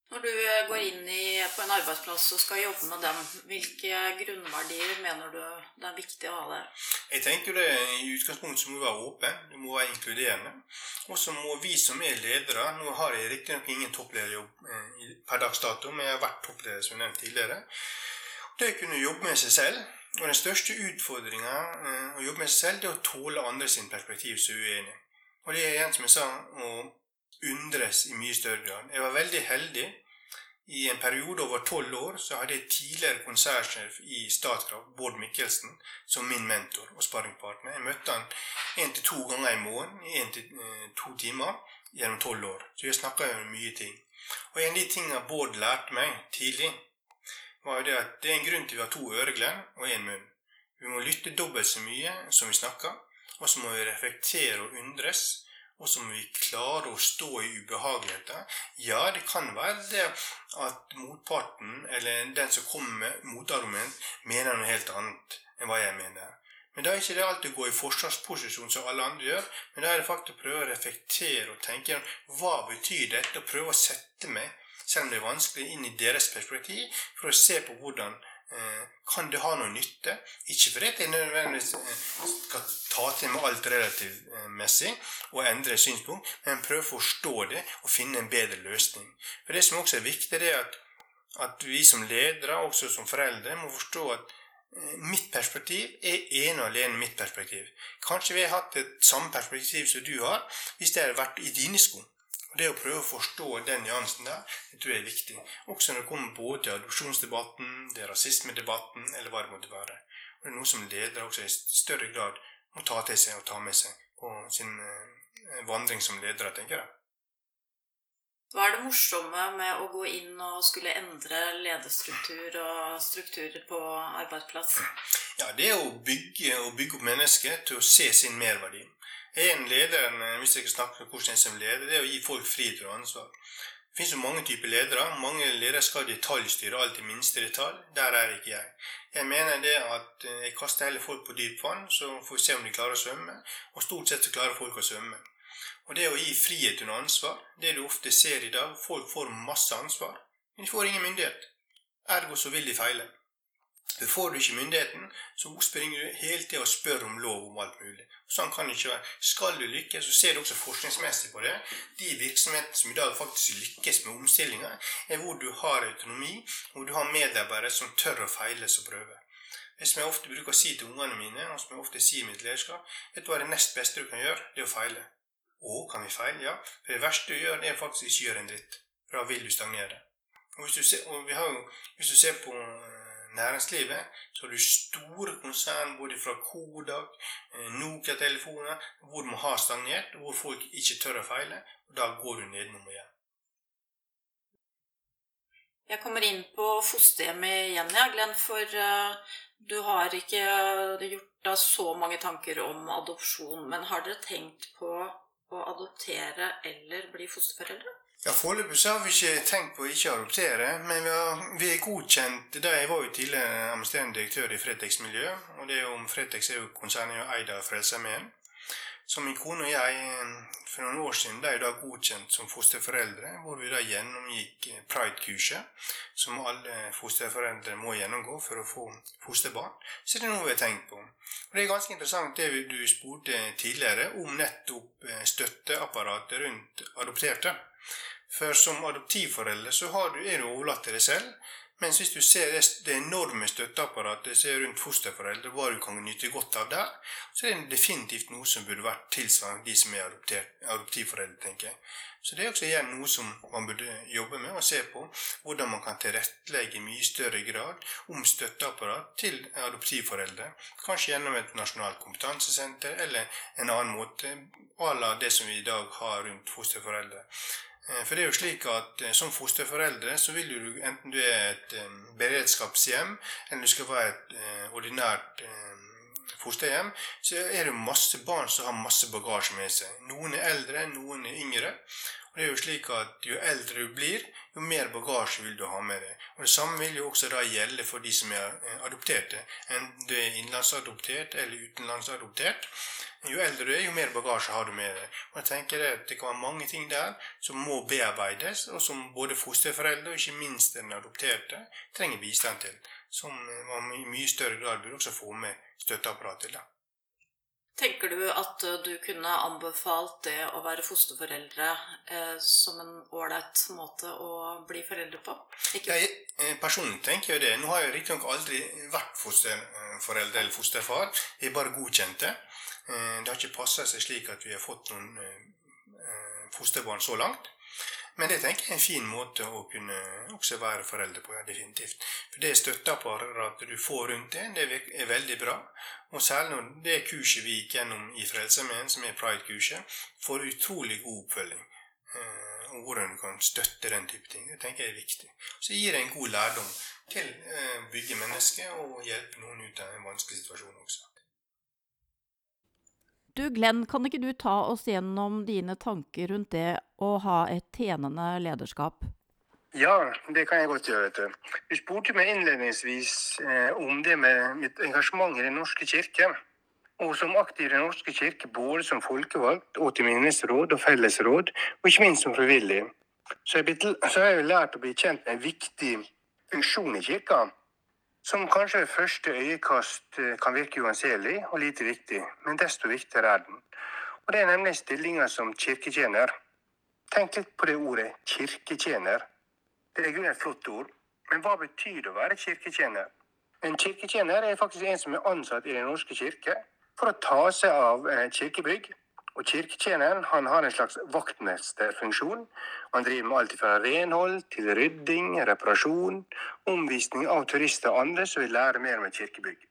Når du eh, går inn i, på en arbeidsplass og skal jobbe med dem, hvilke grunnverdier mener du det er viktig å ha der? Jeg tenker det I utgangspunktet så må du være åpen, du må være inkluderende. Og så må vi som er ledere Nå har jeg riktignok ingen topplederjobb eh, per dags dato, men jeg har vært toppleder som jeg nevnte tidligere. Det å kunne jobbe med seg selv. Og den største utfordringa eh, å jobbe med seg selv, det er å tåle andre sin perspektiv som er uenig. Og det er igjen, som jeg sa, å undres i mye større grad. Jeg var veldig heldig. I en periode over tolv år så hadde jeg tidligere konsernsjef i Statkraft, Bård Mikkelsen, som min mentor og sparringpartner. Jeg møtte han én til to ganger i måneden i én til eh, to timer gjennom tolv år. Så vi snakka om mye ting. Og en av de tingene Bård lærte meg tidlig, var jo det at det er en grunn til vi har to øreglenn og én munn. Vi må lytte dobbelt så mye som vi snakker, og så må vi reflektere og undres og så må vi klare å stå i ubehageligheter. Ja, det kan være det at motparten, eller den som kommer med motargument, mener noe helt annet enn hva jeg mener. Men da er ikke det alltid å gå i forsvarsposisjon som alle andre gjør, men da er det faktisk å prøve å reflektere og tenke gjennom hva betyr dette, og prøve å sette meg, selv om det er vanskelig, inn i deres perspektiv, for å se på hvordan kan det ha noe nytte? Ikke fordi jeg nødvendigvis eh, skal ta til med alt relativmessig og endre synspunkt, men prøve å forstå det og finne en bedre løsning. For Det som også er viktig, det er at, at vi som ledere, også som foreldre, må forstå at eh, mitt perspektiv er ene og alene mitt perspektiv. Kanskje vi har hatt et samme perspektiv som du har, hvis det hadde vært i dine sko. Det å prøve å forstå den nyansen der, det tror jeg er viktig. Også når det kommer både til adopsjonsdebatten, til rasismedebatten, eller hva det måtte være. Og Det er noe som ledere også i større grad må ta til seg og ta med seg på sin eh, vandring som ledere, tenker jeg. Hva er det morsomme med å gå inn og skulle endre lederstruktur og strukturer på arbeidsplass? Ja, Det er å bygge, å bygge opp mennesket til å se sin merverdi. En leder, hvis jeg skal snakke om hvordan en som leder, det er å gi folk frihet og ansvar. Det finnes jo mange typer ledere. Mange ledere skal detaljstyre alt i minste detalj. Der er ikke jeg. Jeg mener det at eh, jeg kaster heller folk på dypt vann, så får vi se om de klarer å svømme. Og stort sett så klarer folk å svømme. Og det å gi frihet under ansvar, det du ofte ser i dag, folk får masse ansvar, men de får ingen myndighet. Ergo så vil de feile. Får du ikke myndigheten, så springer du hele tida og spør om lov om alt mulig. Sånn kan det ikke være. Skal du lykkes, så ser du også forskningsmessig på det. De virksomhetene som i dag faktisk lykkes med omstillinger, er hvor du har autonomi, hvor du har medarbeidere som tør å feile og prøve. Det som jeg ofte bruker å si til ungene mine, og som jeg ofte sier i mitt lederskap, vet du hva det nest beste du kan gjøre, det er å feile. Å, kan vi feile? Ja. For det verste du gjør, det er faktisk ikke gjøre en dritt. For da vil du stagnere. Og hvis du ser, og jo, hvis du ser på næringslivet så har du store konsern både fra Kodak, eh, Nokia-telefoner, hvor man har stagnert, hvor folk ikke tør å feile. og Da går du nedenom igjen. Jeg kommer inn på fosterhjemmet igjen, ja, Glenn, for uh, du har ikke gjort deg så mange tanker om adopsjon. Men har dere tenkt på å adoptere eller bli fosterforeldre? Ja, Foreløpig har vi ikke tenkt på å ikke adoptere, men vi, har, vi er godkjent da Jeg var jo tidligere administrerende direktør i Fretex Miljø, og det er jo, Fretex er jo konsernet eid av Frelsesarmeen. Så min kone og jeg for noen år siden ble da godkjent som fosterforeldre, hvor vi da gjennomgikk Pride-kurset, som alle fosterforeldre må gjennomgå for å få fosterbarn. Så det er noe vi har tenkt på. Og Det er ganske interessant det du spurte tidligere om nettopp støtteapparatet rundt adopterte. For som adoptivforelder så du, er du overlatt til deg selv. Mens hvis du ser det enorme støtteapparatet som er rundt fosterforeldre, hva du kan nyte godt av der, så er det definitivt noe som burde vært tilsvarende de som er adoptivforeldre, tenker jeg. Så det er også igjen noe som man burde jobbe med og se på. Hvordan man kan tilrettelegge i mye større grad om støtteapparat til adoptivforeldre. Kanskje gjennom et nasjonalt kompetansesenter eller en annen måte à la det som vi i dag har rundt fosterforeldre. Eh, for det er jo slik at eh, som fosterforeldre så vil du, enten du er et eh, beredskapshjem eller du skal være et ordinært fosterhjem, så er det masse barn som har masse bagasje med seg. Noen er eldre, noen er yngre. Det er jo slik at Jo eldre du blir, jo mer bagasje vil du ha med deg. Og Det samme vil jo også da gjelde for de som er adopterte. Enten du er innenlandsadoptert eller utenlandsadoptert. Jo eldre du er, jo mer bagasje har du med deg. Og jeg tenker at Det kan være mange ting der som må bearbeides, og som både fosterforeldre og ikke minst den adopterte trenger bistand til. Som man i mye større grad burde også få med støtteapparat til. Tenker du at du kunne anbefalt det å være fosterforeldre eh, som en ålreit måte å bli foreldre på? Ikke? Jeg, eh, personlig tenker jeg det. Nå har jeg riktignok aldri vært fosterforeldre eller fosterfar. Jeg er bare godkjent det. Eh, det har ikke passa seg slik at vi har fått noen eh, eh, fosterbarn så langt. Men det tenker jeg er en fin måte å kunne også være foreldre på, ja, definitivt. For det støtteapparatet du får rundt det, det er veldig bra. Og særlig når det kurset vi gikk gjennom i Frelsesarmeen, som er Pride-kurset, får utrolig god oppfølging. Og hvordan du kan støtte den type ting. Det tenker jeg er viktig. Så gir det en god lærdom til å bygge mennesker og hjelpe noen ut av en vanskelig situasjon også. Du Glenn, kan ikke du ta oss gjennom dine tanker rundt det å ha et tjenende lederskap? Ja, det kan jeg godt gjøre. vet Du Du spurte meg innledningsvis eh, om det med mitt engasjement i Den norske kirke. Og som aktiv i Den norske kirke, både som folkevalgt og til minnesråd og fellesråd, og ikke minst som frivillig, så har jeg lært å bli kjent med en viktig funksjon i kirka som kanskje ved første øyekast eh, kan virke uanselig og lite viktig, men desto viktigere er den. Og Det er nemlig stillinga som kirketjener. Tenk litt på det ordet kirketjener. Det er et flott ord, men hva betyr det å være kirketjener? En kirketjener er faktisk en som er ansatt i Den norske kirke for å ta seg av eh, kirkebygg og Kirketjeneren han har en slags vaktmesterfunksjon. Han driver med alt fra renhold til rydding, reparasjon, omvisning av turister og andre som vil lære mer om et kirkebygg.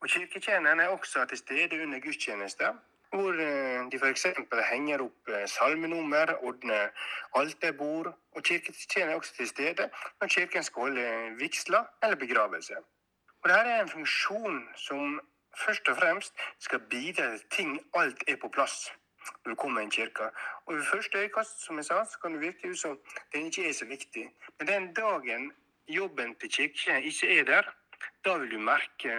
Og Kirketjeneren er også til stede under gudstjenester, hvor eh, de f.eks. henger opp eh, salmenummer, ordner alterbord. Og kirketjeneren er også til stede når kirken skal holde vigsler eller begravelse. Og Dette er en funksjon som først og fremst skal bidra til at ting alt er på plass når du kommer i en kirke. Og ved første øyekast som jeg sa, så kan det virke ut som den ikke er så viktig. Men den dagen jobben til kirken ikke er der, da vil du merke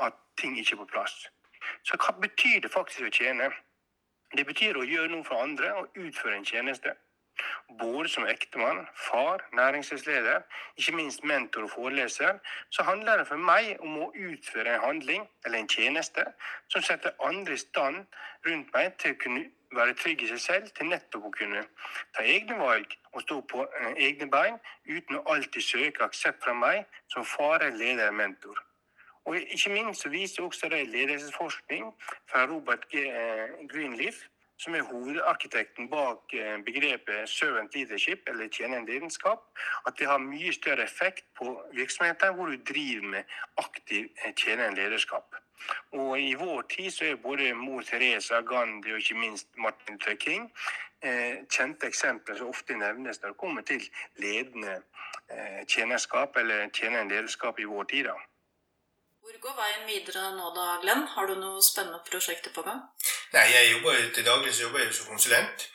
at ting ikke er på plass. Så hva betyr det faktisk å tjene? Det betyr å gjøre noe for andre og utføre en tjeneste. Både som ektemann, far, næringslivsleder, ikke minst mentor og foreleser, så handler det for meg om å utføre en handling eller en tjeneste som setter andre i stand rundt meg til å kunne være trygg i seg selv, til nettopp å kunne ta egne valg og stå på eh, egne bein uten å alltid søke aksept fra meg som far, leder, mentor. Og ikke minst så viser også det ledelsesforskning fra Robert G. Eh, Greenleaf som er hovedarkitekten bak eh, begrepet 'servant leadership', eller tjenende lidenskap, at det har mye større effekt på virksomheter hvor du driver med aktiv eh, tjenende lederskap. Og I vår tid så er både mor Teresa, Gandhi og ikke minst Martin Luther King eh, kjente eksempler som ofte nevnes når det kommer til ledende tjenerskap eller tjenende lederskap i vår tid. da. Hvor går veien videre nå da, Glenn? Har du noen spennende prosjekter på gang? Nei, jeg jobber til daglig så jobber jeg som konsulent.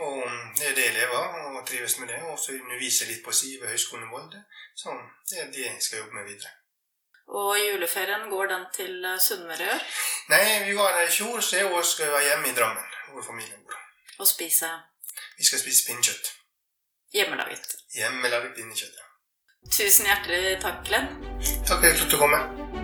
Og det er det jeg lever og trives med det. Og så underviser jeg litt på SIV ved Høgskolen i Molde. Så det er det jeg skal jobbe med videre. Og juleferien, går den til eh, Sunnmøre Nei, vi var der i fjor, så i år skal vi være hjemme i Drammen, hvor familien bor. Og spise? Vi skal spise pinnekjøtt. Hjemmelaget? Hjemmelaget pinnekjøtt, ja. Tusen hjertelig takk, Glenn. Takk for at du kom.